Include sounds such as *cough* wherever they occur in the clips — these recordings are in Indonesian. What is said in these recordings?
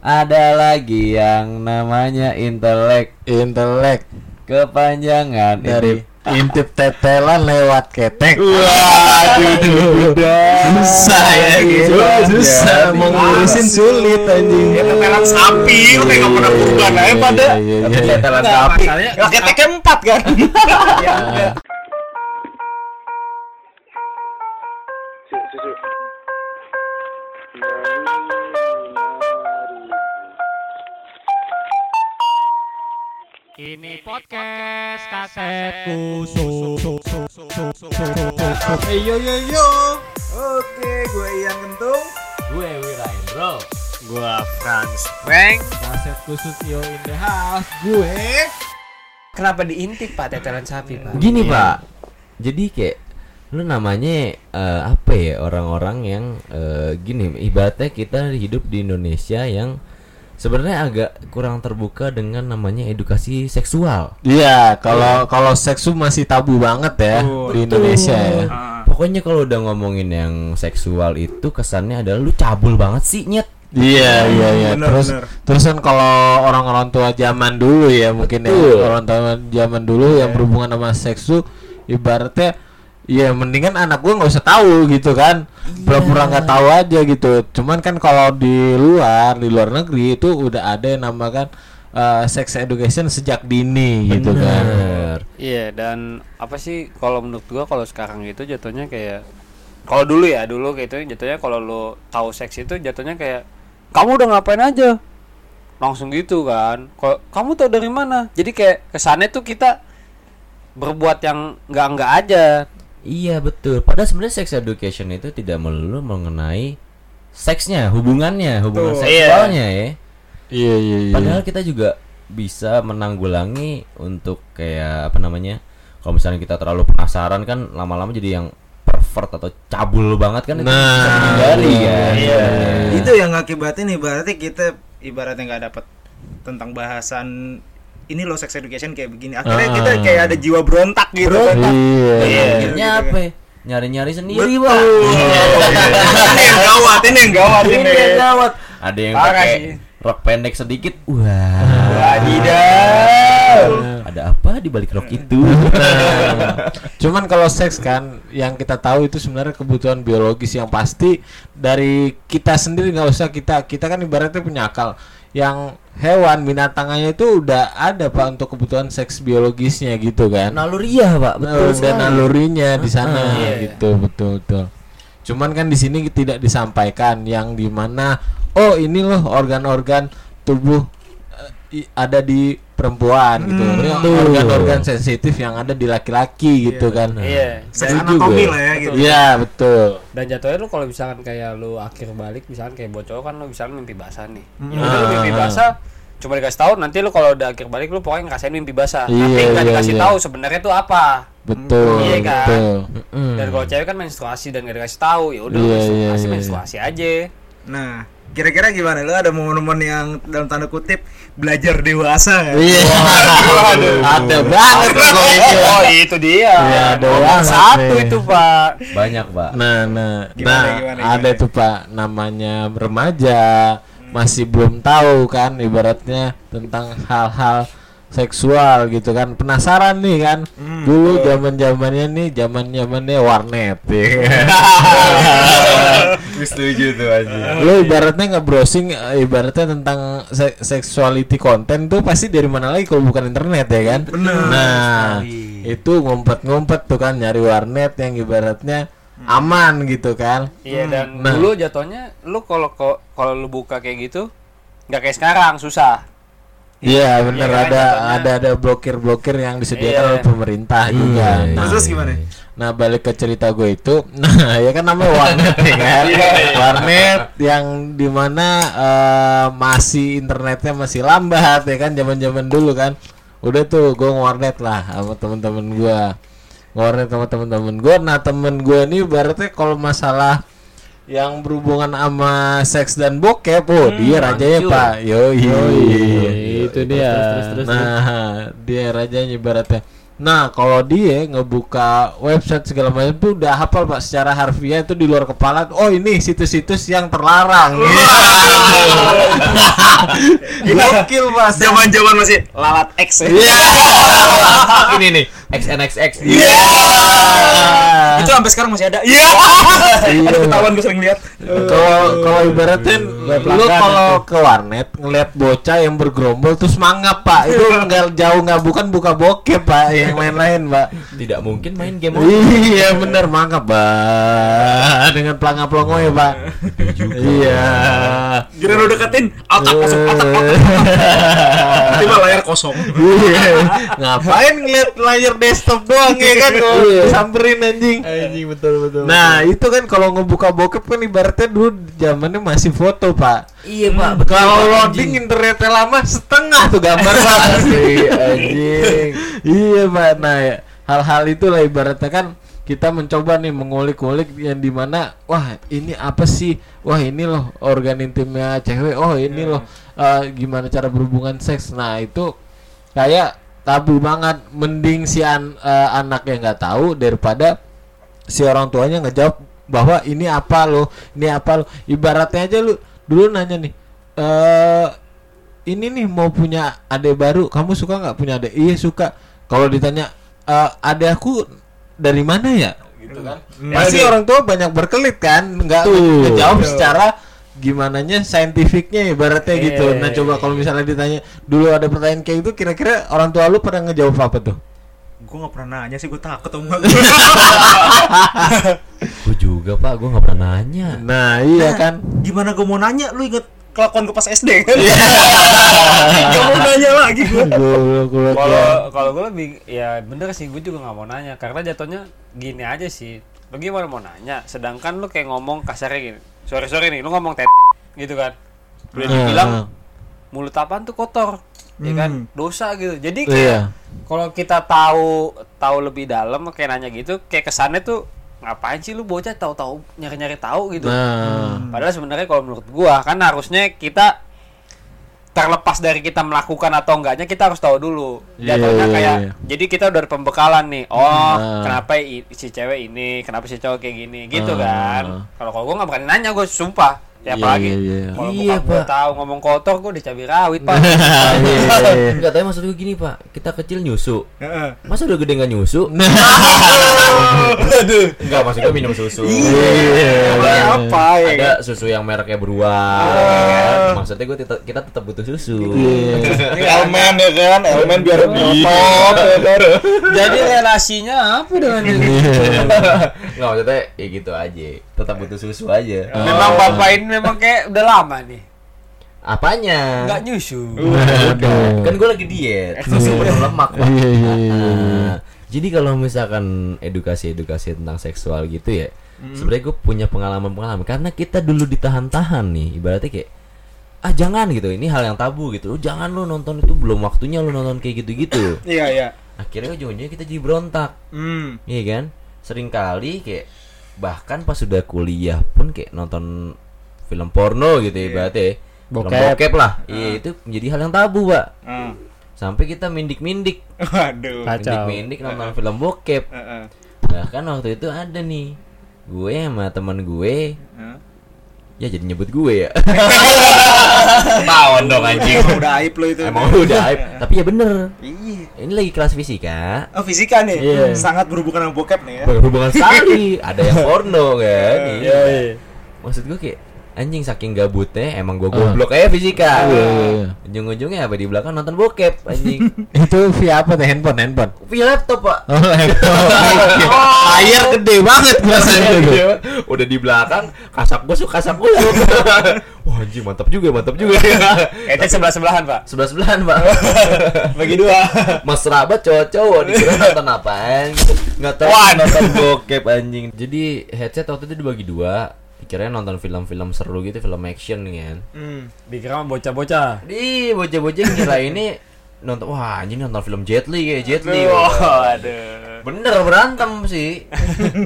Ada lagi yang namanya intelek Intelek kepanjangan dari intip- intip tetelan lewat ketek. Waduh, Susah ya gitu. Susah mau ngurusin sulit anjing. Ya tetelan sapi, lu kayak gak pernah berubah aja pada. Iya, iya, iya. tetelan sapi. masalahnya keteknya empat kan. Ini podcast kasetku Hey, yo yo yo. Oke, gue yang kentung. Gue Wira Indro. Gua Franz Frank. Kaset khusus yo in the house Gue Kenapa diintip Pak tetelan sapi, Pak? Gini pak, jadi kayak lu namanya eh, apa ya orang-orang yang eh, gini ibaratnya kita hidup di Indonesia yang sebenarnya agak kurang terbuka dengan namanya edukasi seksual. Iya, kalau kalau seks tuh masih tabu banget ya Betul. di Indonesia ya. Pokoknya kalau udah ngomongin yang seksual itu kesannya adalah lu cabul banget sih nyet. Iya iya iya. Bener, terus bener. terus kan kalau orang-orang tua zaman dulu ya mungkin Betul. ya orang tua zaman dulu yang berhubungan sama seks tuh ibaratnya ya mendingan anak gua nggak usah tahu gitu kan. Pura-pura nggak tahu aja gitu. Cuman kan kalau di luar di luar negeri itu udah ada yang namakan uh, sex education sejak dini gitu kan. Bener. Iya dan apa sih kalau menurut gua kalau sekarang itu jatuhnya kayak kalau dulu ya dulu kayak itu jatuhnya kalau lu tahu seks itu jatuhnya kayak kamu udah ngapain aja langsung gitu kan kalau kamu tahu dari mana jadi kayak kesannya tuh kita berbuat yang nggak nggak aja Iya betul. Padahal sebenarnya sex education itu tidak melulu mengenai seksnya, hubungannya, hubungan Betul. seksualnya ya. Iya iya iya. Padahal kita juga bisa menanggulangi untuk kayak apa namanya? Kalau misalnya kita terlalu penasaran kan lama-lama jadi yang pervert atau cabul banget kan itu Nah, bisa dihindari kan. Iya. sebenarnya. Itu yang ngakibatin ibaratnya kita ibaratnya nggak dapat tentang bahasan ini loh sex education kayak begini. Akhirnya Ah. kita kayak ada jiwa berontak gitu kan. Iya. Iya. Akhirnya apa? ya? Nyari-nyari sendiri, Betul. Pak. ini yang gawat, ini yang gawat Ini ini. yang gawat. Ada yang pakai rok pendek sedikit. Wah. Wadidaw. Ada apa di balik rok itu? Nah, cuman kalau seks kan yang kita tahu itu sebenarnya kebutuhan biologis yang pasti dari kita sendiri nggak usah kita kita kan ibaratnya punya akal yang hewan binatangnya itu udah ada pak untuk kebutuhan seks biologisnya gitu kan Naluriah, Pak. Nah, Betul udah sekali. nalurinya di sana Iya. gitu betul betul cuman kan di sini tidak disampaikan yang di mana oh ini loh organ-organ tubuh eh, i- ada di perempuan gitu Hmm, organ-organ sensitif yang ada di laki-laki gitu kan iya Sex Setuju anatomi lah ya gitu. Iya betul. dan jatuhnya lu kalau misalkan kayak lu akhir balik misalkan kayak bocor kan lu misalkan mimpi basah nih Hmm. ya udah lu mimpi Ah. basah cuma dikasih tahu nanti lu kalau udah akhir balik lu pokoknya ngerasain mimpi basah Iya, tapi nggak iya, dikasih iya. tahu sebenarnya tuh apa Betul. Iya kan? Betul. Dan kalau cewek kan menstruasi dan gak dikasih tahu ya udah Iya, menstruasi iya, iya. menstruasi aja Nah, kira-kira gimana? Lu ada momen-momen yang dalam tanda kutip belajar dewasa nggak? Iya. Ada banget tuh kalau itu. oh itu dia Iya, banget satu nih. itu pak Banyak, Pak. Nah, nah, Gimana, nah, gimana, ada tuh Pak namanya remaja masih belum tahu kan ibaratnya tentang hal-hal seksual gitu kan. Penasaran nih kan. Hmm, dulu zaman zamannya nih zaman zamannya warnet ya. *laughs* Setuju tuh aja. lu ibaratnya nggak browsing eh, ibaratnya tentang se- sexuality content tuh pasti dari mana lagi kalau bukan internet ya kan? Bener. Nah itu ngumpet-ngumpet tuh kan nyari warnet yang ibaratnya aman gitu kan. Iya dan Nah. dulu jatuhnya lu kalau kalau lu buka kayak gitu nggak kayak sekarang susah Iya bener Iya kan, ada jatuhnya. ada ada blokir-blokir yang disediakan Iya. oleh pemerintah juga. Iya, Nah, Terus gimana? Nah balik ke cerita gue itu, *laughs* nah ya kan namanya warnet ya kan, warnet yang di mana eh, masih internetnya masih lambat ya kan zaman-zaman dulu kan, udah tuh gue warnet lah sama temen-temen gue, warnet sama temen-temen gue. Nah temen gue ini berarti kalau masalah yang berhubungan sama seks dan bokep, oh dia rajanya hancur. pak, yoi, itu dia nah dia rajanya ibaratnya Nah, kalau dia ngebuka website segala macam tuh udah hafal Pak secara harfiah itu di luar kepala. Oh, ini situs-situs yang terlarang. *laughs* Gokil, Mas. Zaman-zaman masih lalat X ya. Iya. ini nih XNXX Iya. Itu sampai sekarang masih ada. Iya. Iya. Ada ketahuan gue sering lihat. Kalau kalau ibaratin lu kalau ke warnet ngeliat bocah yang bergerombol terus mangap pak itu nggak jauh nggak bukan buka bokep pak yang lain-lain pak tidak mungkin main game iya bener mangap pak dengan pelangap pelongo ya pak iya Kira lu deketin, otak masuk otak. *laughs* Tiba layar kosong. Iya. *laughs* ngapain ngeliat layar desktop doang ya kan *laughs* kalau samperin anjing Anjing betul betul. Nah itu kan kalau ngebuka bokep kan ibaratnya dulu zamannya masih foto pak iya pak. betul, Kalau loading internetnya lama setengah tuh gambar pak. *laughs* *laughs* Anjing. iya pak. Nah ya, hal-hal itulah ibaratnya kan kita mencoba nih mengulik-ulik yang di mana wah ini apa sih wah ini loh organ intimnya cewek oh ini loh eh, gimana cara berhubungan seks nah itu kayak tabu banget. Mending si an, eh, anak yang nggak tahu daripada si orang tuanya ngejawab bahwa ini apa lo ini apa lo. Ibaratnya aja lu dulu nanya nih eh ini nih mau punya adek baru kamu suka nggak punya adek iya suka. Kalau ditanya eh adek aku dari mana ya? Gitu kan. Pasti orang tua banyak berkelit kan nggak ngejawab secara gimana nya saintifiknya ibaratnya gitu nah coba kalau misalnya ditanya dulu ada pertanyaan kayak itu kira-kira orang tua lu pada ngejawab apa tuh Gue gak pernah nanya sih, gue takut sama *laughs* Gue juga pak, gue nggak pernah nanya. nah iya kan Gimana gue mau nanya, lu inget kelakuan gue pas SD kan? *laughs* Gak mau nanya lagi gue. Kalau kalau gue lebih ya bener sih gue juga nggak mau nanya karena jatuhnya gini aja sih. Lu gimana mau nanya? Sedangkan lu kayak ngomong kasarnya gini. Sorry sorry nih, lu ngomong tet gitu kan. Udah Ah, dibilang mulut apaan tuh kotor. Ya kan? Hmm. Dosa gitu. Jadi Iya. kayak kalau kita tahu tahu lebih dalam kayak nanya gitu, kayak kesannya tuh ngapain sih lu bocah tahu-tahu nyari-nyari tahu gitu. nah Padahal sebenarnya kalau menurut gua kan harusnya kita terlepas dari kita melakukan atau enggaknya kita harus tahu dulu. Iya, Jatuhnya iya, kayak iya. jadi kita udah ada pembekalan nih. Oh, Nah. kenapa si cewek ini, kenapa si cowok kayak gini gitu Ah. kan. Kalau kalau gua nggak berani nanya gua sumpah. Ya Iya, apalagi iya, iya. kalau Iya, gua Pak. tahu ngomong kotor gua dicabai rawit, Pak. *laughs* Iya. Enggak, tapi maksud gue gini pak, kita kecil nyusu. Heeh. Masa udah gede nggak nyusu? *laughs* Enggak, maksud gue minum susu. Iya. Apa ya? Ada susu yang mereknya beruang. Maksudnya gue kita tetap butuh susu. Iya. Ini *laughs* elemen ya kan, elemen biar top ya kan. Jadi relasinya apa dengan ini? Enggak maksudnya ya gitu aja. Tetap butuh susu aja. Memang bapak ini memang kayak udah lama nih. Apanya? Enggak nyusu. Kan gue lagi diet. Susu penuh lemak. Iya, iya, iya. Ah, Jadi kalau misalkan edukasi-edukasi tentang seksual gitu ya, sebenarnya gue punya pengalaman-pengalaman karena kita dulu ditahan-tahan nih, ibaratnya kayak ah jangan gitu, ini hal yang tabu gitu. Lu jangan lu nonton itu belum waktunya lu nonton kayak gitu-gitu. Iya, iya. Akhirnya ujung-ujungnya kita jadi berontak, Hmm. iya kan? Sering kali kayak bahkan pas sudah kuliah pun kayak nonton film porno gitu ya, ibaratnya. Film Bokep. bokep lah. Iya, itu menjadi hal yang tabu, Pak. Ah. Sampai kita mindik-mindik Waduh. Kacau. mindik-mindik nonton film bokep. Heeh. Nah kan waktu itu ada nih gue sama teman gue Hah? Ya jadi nyebut gue ya. *laughs* Tawan dong anjing. Emang udah aib lo itu. Emang udah aib. *laughs* Tapi ya bener. Iya. Ini lagi kelas fisika. Oh fisika nih, Iya. sangat berhubungan sama bokep nih ya. Berhubungan sekali. *laughs* Ada yang porno kan. Iya, Iya. Maksud gue kayak anjing saking gabutnya emang gue goblok aja fisika. Iya, iya, iya. Ujung-ujungnya apa di belakang nonton bokep anjing. *laughs* Itu via apa tuh? Handphone handphone? Via laptop pak. oh laptop. *laughs* Layar gede banget biasanya itu udah di belakang kasak busuk kasak busuk *laughs* wah anjing mantap juga mantap juga. Itu sebelah sebelahan, Pak. sebelah sebelahan pak. Bagi dua. mesra banget cowok-cowok dikira nonton apaan? Nggak tahu nonton bokep anjing. Jadi headset waktu itu dibagi dua dikira nonton film-film seru gitu film action kan Hmm. Dikira mah bocah-bocah. di bocah-bocah kira ini nonton wah anjing nonton film Jet Li kayak Jet Li Waduh. bener berantem sih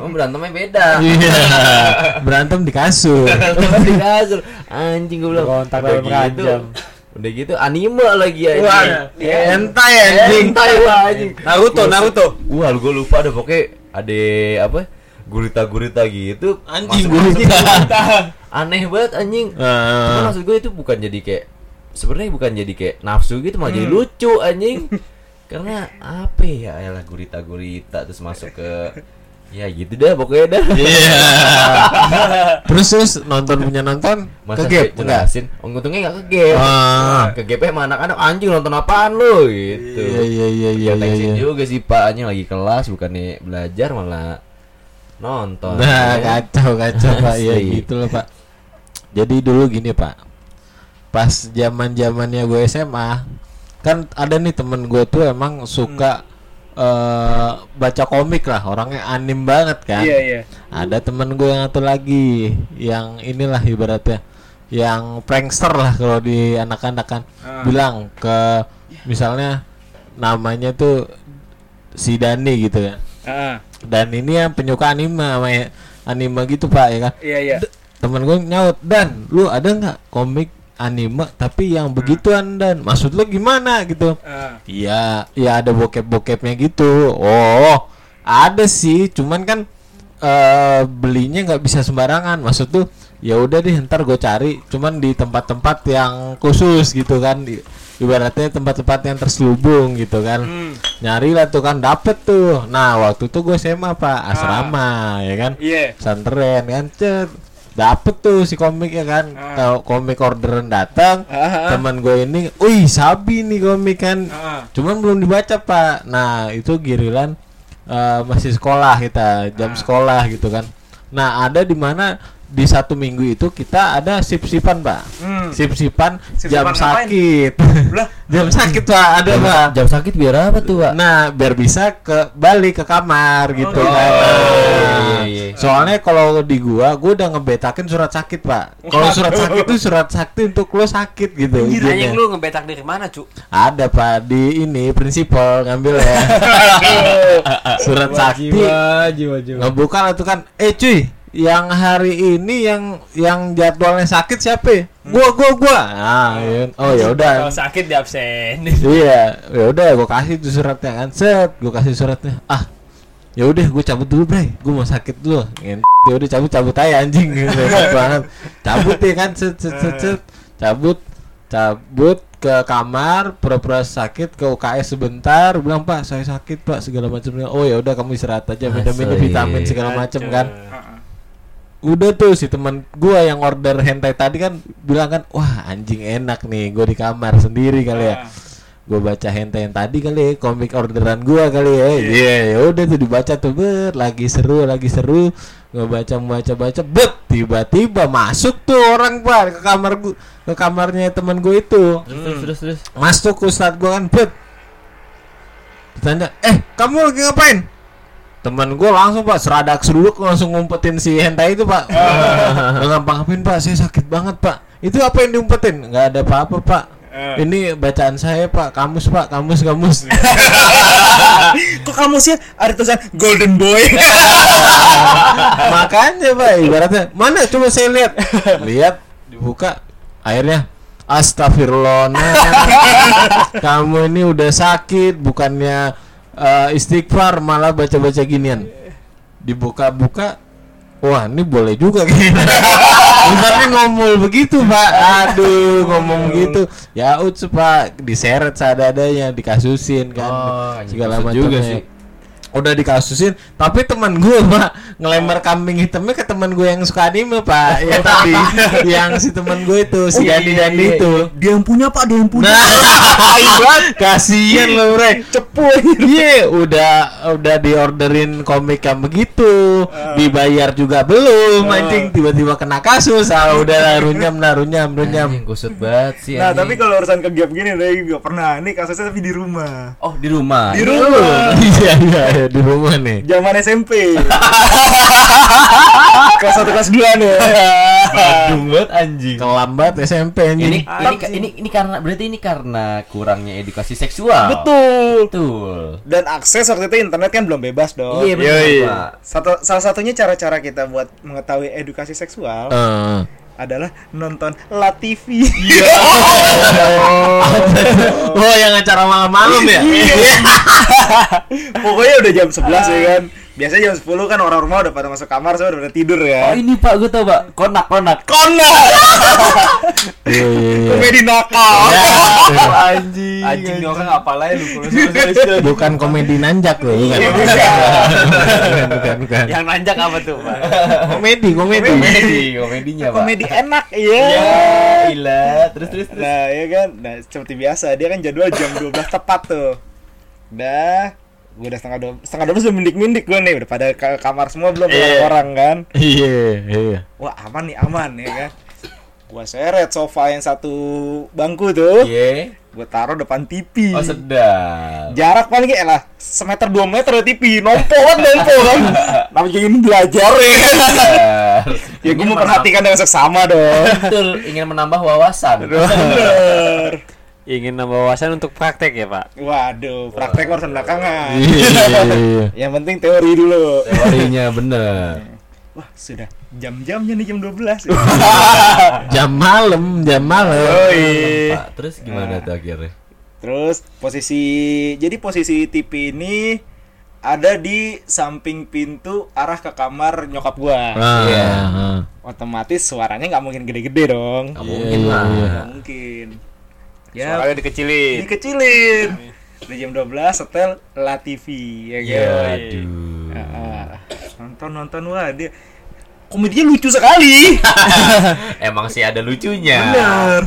Oh, berantemnya beda iya berantem di kasur di kasur anjing gue bilang udah dalam gitu ranjang. Udah gitu anime lagi anjing. Wah, hentai anjing. Hentai lah anjing. Naruto, Naruto. Wah, gue lupa ada pokoknya ada apa? Gurita-gurita gitu. Anjing Masuk- gurita. *laughs* Aneh banget anjing. Cuman maksud gue itu bukan jadi kayak sebenarnya bukan jadi kayak nafsu gitu malah Hmm. jadi lucu anjing. Karena apa ya? Yalah gurita-gurita terus masuk ke ya gitu dah pokoknya dah. Iya. *laughs* Terus terus nonton punya nonton Masa ke gap jelasin? Oh, untungnya enggak ke gap. Ah. Ke gap sama anak-anak anjing nonton apaan lu gitu. Iya iya iya iya Ya, iya. iya. juga sih Pak anjing lagi kelas bukannya belajar malah nonton. Nah, Ya. kacau kacau Pak. Ya gitu loh, Pak. Jadi dulu gini, Pak. Pas zaman-zamannya gue SMA, kan ada nih temen gue tuh emang suka eh, baca komik lah, orangnya anim banget kan. Iya, iya. Ada temen gue yang satu lagi yang inilah ibaratnya yang prankster lah kalau di anak-anak kan Ah. bilang ke misalnya namanya tuh si Dani gitu ya Ah, dan ini yang penyuka anime anime gitu pak ya kan iya, iya. temen gue nyaut dan lu ada nggak komik anime tapi yang begituan dan maksud lu gimana gitu Ah, Iya, ya ada bokep-bokepnya gitu. Oh, ada sih, cuman kan eh belinya nggak bisa sembarangan. Maksud tuh, ya udah deh, ntar gue cari. Cuman di tempat-tempat yang khusus gitu kan. Ibaratnya tempat-tempat yang terselubung gitu kan. hmm, Nyari lah tuh kan, dapet tuh. Nah, waktu itu gue SMA pak, asrama ya kan. Iya. Santren kan, cet. Dapet tuh si komik ya kan. Ah. Komik orderan datang, Ah, ah. teman gue ini, wih sabi nih komik kan. Ah, Cuman belum dibaca pak. Nah itu giliran eh, masih sekolah kita, jam Ah. sekolah gitu kan. Nah ada di mana di satu minggu itu kita ada sip-sipan pak. Hmm. Sip-sipan Sip-sipan jam ngapain? sakit. Lah, *laughs* jam sakit pak ada Jam, pak. jam sakit biar apa tuh, Pak? Nah biar bisa ke balik ke kamar gitu gitu. kan. Oh, iya, iya. Soalnya kalau di gua, gua udah ngebetakin surat sakit pak. Kalau surat sakit itu surat sakit untuk lo sakit gitu. Anjing lu ngebetak dari mana, Cuk? Ada pak di ini prinsipal ngambil ya. *laughs* Surat sakti jiwa jiwa. ngebuka lah tuh kan. Eh cuy, yang hari ini yang yang jadwalnya sakit siapa? ya? Gua gua gua. Nah, iya. oh ya udah. Kalau sakit di absen. *laughs* Iya, ya udah gua kasih tuh suratnya kan. Set, gua kasih suratnya. Ah. Ya udah gua cabut dulu, Bray. Gua mau sakit dulu. Ya udah cabut cabut aja anjing *laughs* gitu banget. Cabut ya kan set set set, set. Cabut cabut ke kamar pura-pura sakit ke UKS sebentar bilang pak saya sakit pak segala macam oh ya udah kamu istirahat aja minum-minum Asli. vitamin segala macam kan. Udah tuh si teman gua yang order hentai tadi kan bilang kan wah anjing enak nih gua di kamar sendiri kali ya. Ah. gue baca hentai yang tadi kali ya komik orderan gua kali ya. Iya. Ya udah tuh dibaca tuh bet lagi seru lagi seru. Gue baca baca baca bet tiba-tiba masuk tuh orang pak ke kamar gua ke kamarnya teman gue itu. Terus terus terus. masuk ustadz gua kan bet ditanya eh kamu lagi ngapain teman gue langsung pak. Seradak seruduk langsung ngumpetin si hentai itu pak. *laughs* Nggak ngapain pak? Saya sakit banget pak. Itu apa yang diumpetin? Nggak ada apa-apa pak. Eh. ini bacaan saya pak. Kamus pak. Kamus kamus. *laughs* Kok kamu sih ada tulisan Golden Boy? *laughs* makanya pak ibaratnya. Mana? Coba saya lihat. Lihat dibuka. Akhirnya Astagfirullah kamu ini udah sakit bukannya eh, istighfar malah baca-baca ginian. Dibuka-buka wah ini boleh juga. *laughs* Kayaknya Bukannya ngomong begitu pak. Aduh ngomong gitu ya uts pak. Diseret seadanya dikasusin kan. Oh, anjing, segala macam juga sih. Udah dikasusin tapi teman gue pak ngelempar kambing hitamnya ke teman gue yang suka anime pak *laughs* ya tadi yang si teman gue itu si Dani Dani itu Dia yang punya Pak, dia yang punya. nah *laughs* kasian lo bre cepu iya udah udah diorderin komik yang begitu dibayar juga belum anjing tiba-tiba kena kasus ah udah runyam lah runyam runyam Anjing kusut banget sih. Nah, anjing. tapi kalau urusan ke gap gini udah gak pernah. Ini kasusnya tapi di rumah. oh di rumah. Di rumah. *laughs* iya iya di rumah nih Zaman SMP. *laughs* kelas 1 kelas 2 nih. Badung banget anjing. kelambat SMP Ini anjing ini ini ini karena berarti ini karena kurangnya edukasi seksual. Betul. Betul. Dan akses waktu itu internet kan belum bebas dong. Iya benar. Satu, salah satunya cara-cara kita buat mengetahui edukasi seksual Eh adalah nonton La TV. Oh. Iya. oh, yang acara malam-malam ya? Iya. *laughs* Pokoknya udah jam 11 ya kan Biasanya jam 10 kan orang rumah udah pada masuk kamar, saya udah pada tidur Oh ya. ini pak gue tau pak konak konak. Kona. *laughs* Iya, iya, iya. Komedi nakal. Anjing. Anjing nih orang apalagi lu *laughs* Bukan komedi nanjak loh, bukan. Iya, bukan. Bukan, bukan, bukan. Yang nanjak apa tuh, Pak? Komedi, komedi. Komedi komedinya pak. Komedi enak iya. Ya gila. Terus terus terus. Nah, ya kan. Nah, seperti biasa, dia kan jadwal jam 12 tepat tuh. Udah, gue udah setengah dua, setengah dua udah mendik-mendik gue nih, udah pada ke kamar semua belum Iya. orang kan. Iya, iya. Wah, aman nih, aman ya kan. Gua seret sofa yang satu bangku tuh, Iya. gue taruh depan TV. Oh sedap. Jarak paling kayak lah semeter dua meter ya TV, nompo kan nompo kan. *laughs* Namanya ingin belajar ya kan. Ya gue memperhatikan dengan seksama dong. Betul, ingin menambah wawasan. Bener. Ingin nambah wawasan untuk praktek ya, Pak? Waduh, praktek urusan belakangan. Iya, iya, iya. *laughs* Yang penting teori dulu. Teorinya bener. *laughs* Wah, sudah jam-jamnya nih jam 12. *laughs* Jam malam, jam malam. Pak, terus gimana tuh akhirnya? Terus posisi jadi posisi TV ini ada di samping pintu arah ke kamar nyokap gua. Ah, Iya. ah. Otomatis suaranya nggak mungkin gede-gede dong. Gak mungkin lah. Nggak mungkin. Ya, Soalnya dikecilin. dikecilin. Di jam 12 setel La TV ya kan. Ya, aduh. Ah, nonton nonton wah dia komedinya lucu sekali. *laughs* Emang sih ada lucunya. Bener.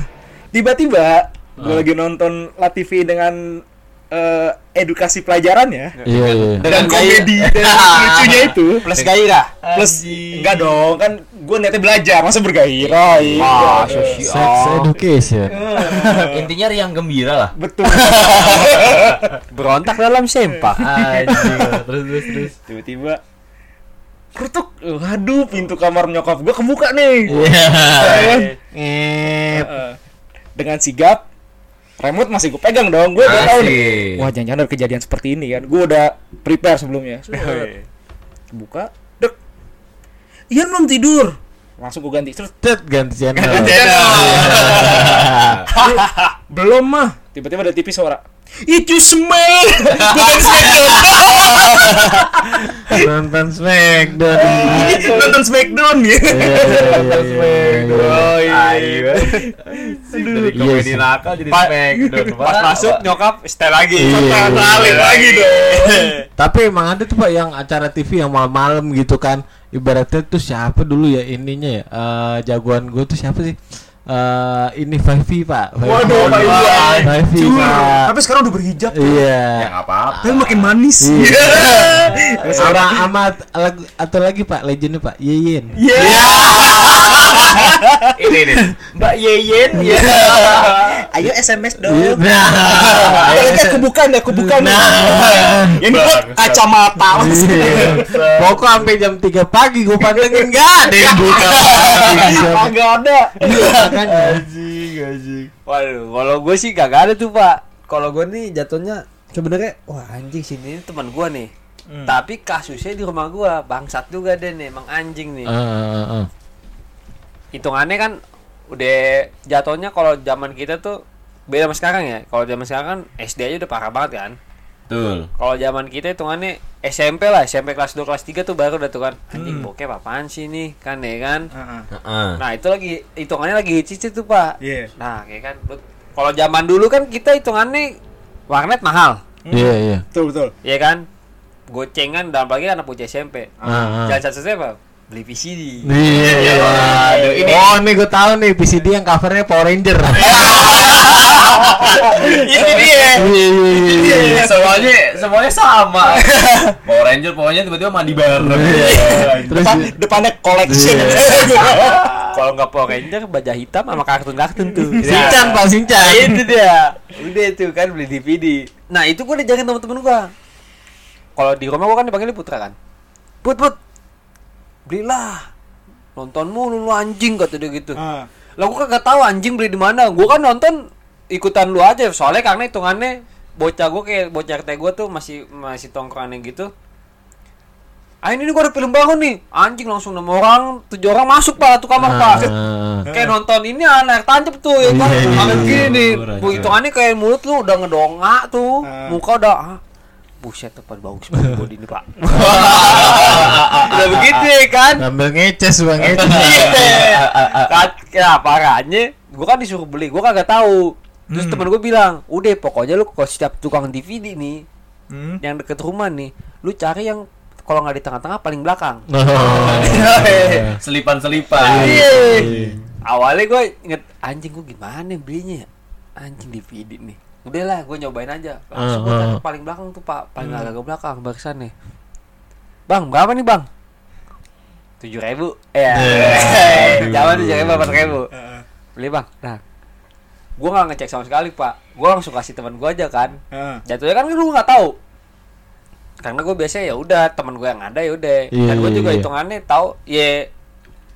Tiba-tiba gue lagi nonton La TV dengan eh, edukasi pelajaran ya. Iya, iya. Dan komedi *laughs* dan lucunya itu Plus gairah. plus enggak dong kan gue niatnya belajar masa bergairah iya. Sex education. *laughs* Intinya riang gembira lah. betul *laughs* Berontak dalam sempak. Terus terus terus. tiba-tiba kerutuk waduh pintu kamar nyokap gue kebuka nih Iya. Kan? Dengan sigap remote masih gue pegang dong gue udah tahu nih. Wah jangan-jangan ada kejadian seperti ini kan? Gue udah prepare sebelumnya. Set. *laughs* buka dek. Ian belum tidur. Langsung gue ganti terus Tet ganti channel. *laughs* belum mah. Tiba-tiba ada TV suara itu smell bukan smackdown Nonton Smackdown. nonton smackdown ya Oh Ayo. Dari Iya komedi nakal jadi smackdown. Pas masuk nyokap setel lagi. Iya, balik lagi dong Tapi emang ada tuh Pak yang acara TV yang malam-malam gitu kan. Ibaratnya tuh siapa dulu ya ininya ya? Eh, jagoan gue tuh siapa sih? Eh ini Five Pak. Waduh. Five Pak. tapi sekarang udah berhijab Iya. Ya nggak apa-apa. tapi makin manis Iya. Orang amat atau lagi Pak legendnya Pak Yeyen. Iya. Ini ini. Mbak Yeyen ya. ayo SMS dong Nah. Eh, kebukan ya, kebukan. Yang dibuat kacamata. Mas. Pokok sampai jam 3 pagi gue pantengin enggak ada yang buka. Kagak ada. Makanya. Waduh, kalau gue sih kagak ada tuh pak. Kalau gue nih jatuhnya sebenarnya wah anjing sini ini teman gue nih. Tapi kasusnya di rumah gue bangsat juga deh nih, emang anjing nih. Ah, ah, ah. Hitungannya kan udah jatuhnya kalau zaman kita tuh beda sama sekarang ya. Kalau zaman sekarang kan SD aja udah parah banget kan. Betul. Kalau zaman kita hitungannya SMP lah, SMP kelas 2 kelas 3 tuh baru udah tuh kan. Anjing bokep apaan sih nih? Kan ya kan. Heeh. Nah, itu lagi hitungannya lagi hits tuh, Pak. Iya. Nah, kayak kan kalau zaman dulu kan kita hitungannya warnet mahal, Iya, iya. Betul betul. ya kan? Gocengan dalam lagi anak punya SMP. Ah. Jalan satu apa? Beli VCD. Iya, iya. Waduh, ini- Oh, nih gue tahu nih PCD yang covernya Power Ranger. *laughs* Ini dia. Iya, iya, iya. Iya, semuanya semuanya sama. Power Ranger pokoknya tiba-tiba mandi bareng. Terus Depan, depannya collection. *laughs* Kalau nggak Power Ranger baja hitam sama kartun-kartun tuh. *laughs* Sinchan, Pak Nah, Sinchan. itu dia. Udah tuh kan beli DVD. Nah, itu gua diajakin temen-temen gua. Kalau di rumah gua kan dipanggilnya Putra kan. Put, put. Belilah. Nonton mulu lu anjing kata dia gitu. Ah. Lah gua kagak tahu anjing beli di mana. Gua kan nonton ikutan lu aja soalnya karena hitungannya bocah gua kayak bocah RT gua tuh masih masih tongkrongannya gitu. ah ini gua ada film baru nih anjing langsung enam orang tujuh orang masuk pak satu kamar pak Ah. kayak nonton ini anak tancap tuh ya kan Iya, iya, iya. gini nih Raja. Bu, hitungannya kayak mulut lu udah ngedongak tuh Ah. muka udah ah, buset tepat bagus banget body ini pak *laughs* udah begitu ya kan Ngambil ngeces bang ngeces. *laughs* Iya. Kan, ya parahnya gua kan disuruh beli gua kagak tahu terus Hmm. temen gua bilang udah pokoknya lu kalau setiap tukang DVD nih Hmm. yang deket rumah nih lu cari yang kalau nggak di tengah-tengah paling belakang Oh. *laughs* Selipan-selipan. Iya. Awalnya gue inget anjing gue gimana belinya ya? Anjing DVD nih. Udahlah, gue nyobain aja. Langsung gue Ah, taruh ah. paling belakang tuh pak, paling agak ke belakang barisan nih. Bang, berapa nih bang? Tujuh ribu. *laughs* Ya. Jaman tujuh ribu, empat ribu. Beli bang. Nah, gue nggak ngecek sama sekali pak. Gue langsung kasih teman gue aja kan. Ah. Jatuhnya kan lu nggak tahu. Karena gue biasa ya udah teman gue yang ada ya udah. Iya, Dan gue iya, juga iya. hitungannya tahu ya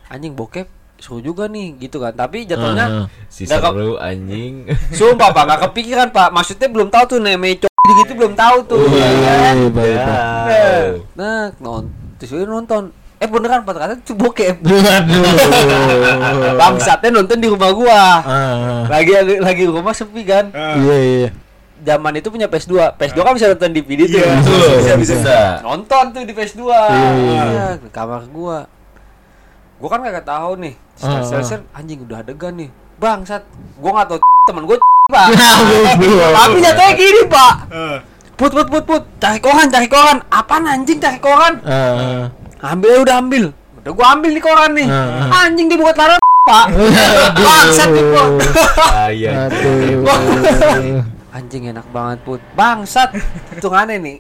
anjing bokep seru juga nih gitu kan. Tapi jatuhnya Ah. Si seru anjing. *laughs* sumpah pak nggak kepikiran pak. Maksudnya belum tahu tuh namanya cowok gitu belum tahu tuh. Iya, ya kan? iya, baik, Ya. baik. Nah, non terus nonton. Eh beneran pada kata itu bokep. *laughs* Aduh. Bangsatnya nonton di rumah gua. Ah, Lagi lagi rumah sepi kan. Ah. Iya iya. Zaman itu punya PS2. PS2 kan bisa nonton DVD tuh. Iya. Betul, Bisa, bisa. bisa. nonton tuh di PS2 iya. Ya, di kamar gua gua kan kagak tahu nih Ah, sel sel anjing udah adegan nih. Bangsat gua nggak tahu *laughs* temen gua *laughs* pak. *laughs* Iya. tapi nyatanya gini pak. Ah. put put put put. Cari koran cari koran. Apaan anjing cari koran? Ah, ambil udah ambil. Udah gua ambil nih koran nih. Ah, anjing dibuat lara pak. Bangsat nih Ayah. Aduh. anjing enak banget put. Bangsat. Hitungannya nih.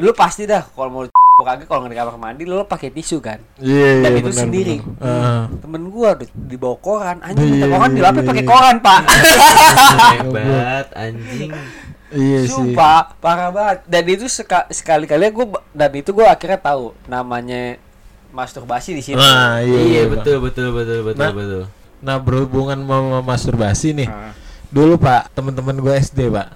Lu pasti dah kalau mau kagak kalau di kamar mandi lu pakai tisu kan Iya Dan iya itu benar, sendiri. benar. Ah. temen gua udah dibawa koran anjing Iya, minta koran iya, dilapis iya, pakai iya. koran pak *laughs* Hebat anjing. Iya sih. sumpah parah banget dan itu seka, sekali kali gua dan itu gua akhirnya tahu namanya masturbasi di situ Nah, iya, Iya iya, betul betul betul betul Nah. betul. Nah, berhubungan sama masturbasi nih. Ah. Dulu, Pak, teman-teman gue SD, Pak.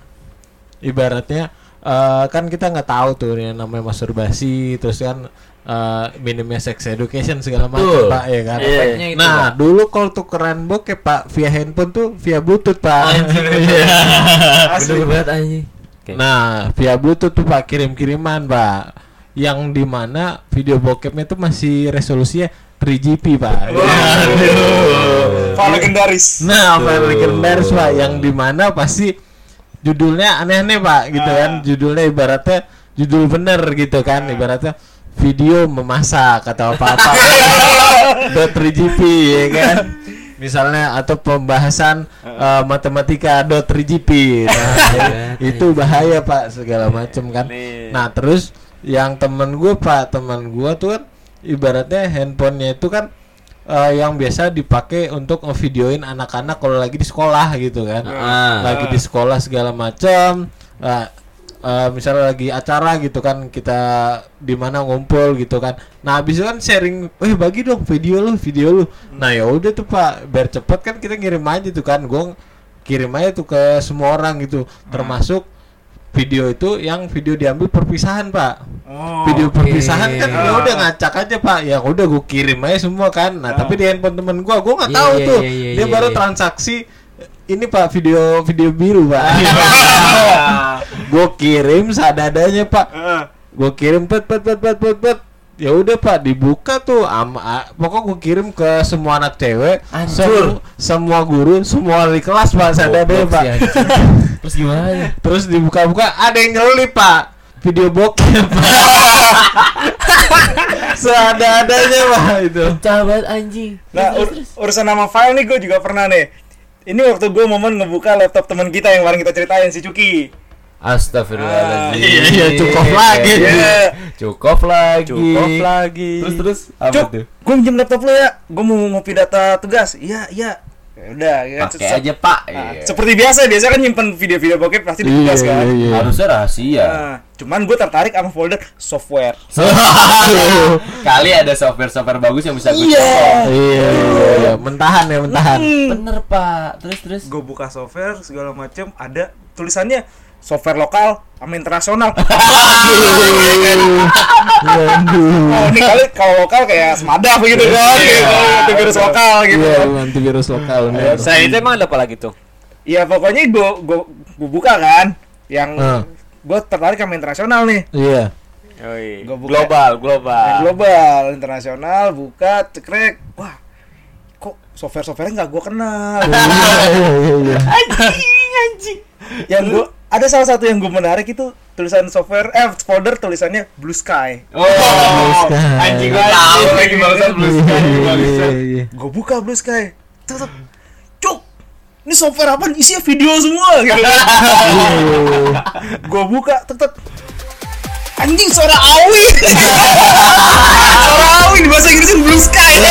Ibaratnya eh, kan kita nggak tahu tuh yang namanya masturbasi, terus kan eh, minimnya sex education segala macam. Pak, ya kan. Iya. Efeknya itu, Nah, Pak. dulu kalau tukeran bokep, Pak, via handphone tuh via Bluetooth, Pak. *laughs* bener banget anjing. Nah, via Bluetooth tuh Pak kirim-kiriman, Pak. Yang di mana video bokepnya tuh masih resolusinya 3GP, Pak. File legendaris. Nah, file legendaris Pak yang di mana pasti judulnya aneh-aneh Pak gitu kan. Judulnya ibaratnya judul bener gitu kan. Ibaratnya video memasak atau apa-apa. *laughs* dot 3GP ya kan. Misalnya atau pembahasan eh, matematika dot 3GP. Nah, *laughs* itu bahaya Pak segala macem kan. Nih. Nah, terus yang temen gue Pak, temen gue tuh kan ibaratnya handphonenya itu kan eh, yang biasa dipakai untuk ngevideoin anak-anak kalau lagi di sekolah gitu kan. Ah. Lagi di sekolah segala macam. Nah, eh, misalnya lagi acara gitu kan kita di mana ngumpul gitu kan. Nah, habis itu kan sharing, "Eh, bagi dong video lu, video lu." Nah, ya udah tuh Pak, biar cepet kan kita ngirim aja tuh kan. Gue kirim aja tuh ke semua orang gitu, termasuk video itu yang video diambil perpisahan, Pak Oh. video oke. perpisahan kan ya Ah. udah ngacak aja pak ya udah gue kirim aja semua kan nah Ah. tapi di handphone temen gue gue nggak Iya, tahu iya, tuh iya, iya, dia iya, baru iya. transaksi ini pak video video biru pak *laughs* gue kirim seadanya pak Ah. gue kirim pet pet pet pet pet pet ya udah pak dibuka tuh ama a- pokok gue kirim ke semua anak cewek Hancur. semu- semua guru semua di kelas pak seadanya Goblok pak. Terus gimana? terus dibuka-buka ada yang nyelip pak video bokep *laughs* seada-adanya pak itu banget anjing. Nah, ur- urusan nama file nih gue juga pernah nih. Ini waktu gue momen ngebuka laptop teman kita yang kemarin kita ceritain si Cuki. Astagfirullahaladzim. Ah, iya, iya, cukup lagi. Iya. Cukup lagi. cukup lagi Terus terus apa Cuk, tuh? gue minjem laptop lo ya. Gue mau ngopi data tugas. Iya, iya. Ya udah, ya kan. Pakai Se- aja pak. Nah, Iya. Seperti biasa, biasa kan nyimpen video-video bokep pasti di tugas kan. iya. Harusnya rahasia. Nah, cuman gue tertarik sama folder software. *laughs* Kali ada software-software bagus yang bisa gue Iya. iya iya iya mentahan ya mentahan Bener pak. Terus terus. Gue buka software segala macem ada tulisannya software lokal sama internasional. *laughs* Oh, ini kali kalau lokal kayak Smadaf gitu kan, gitu, antivirus lokal gitu. Iya, antivirus lokal. bener. Saya itu emang ada apa lagi tuh? Iya pokoknya gue gue gue buka kan, yang gue tertarik sama internasional nih. Iya. Yoi. Gua buka- Global, global. Yang global, internasional, buka, cekrek, wah, kok software-software nggak gue kenal. Iya, iya, iya. anjing, anjing. Yang gue ada salah satu yang gue menarik itu tulisan software, eh folder tulisannya Blue Sky. Oh, Sky. anjing gua tahu lagi barusan Blue Sky Iya, barusan. iya, iya. Gue buka Blue Sky, tetep, cuk, ini software apa? Isinya video semua gitu. *laughs* gue buka, tetep, anjing suara Awi. *laughs* suara Awi di bahasa Inggrisnya Blue Sky. *laughs*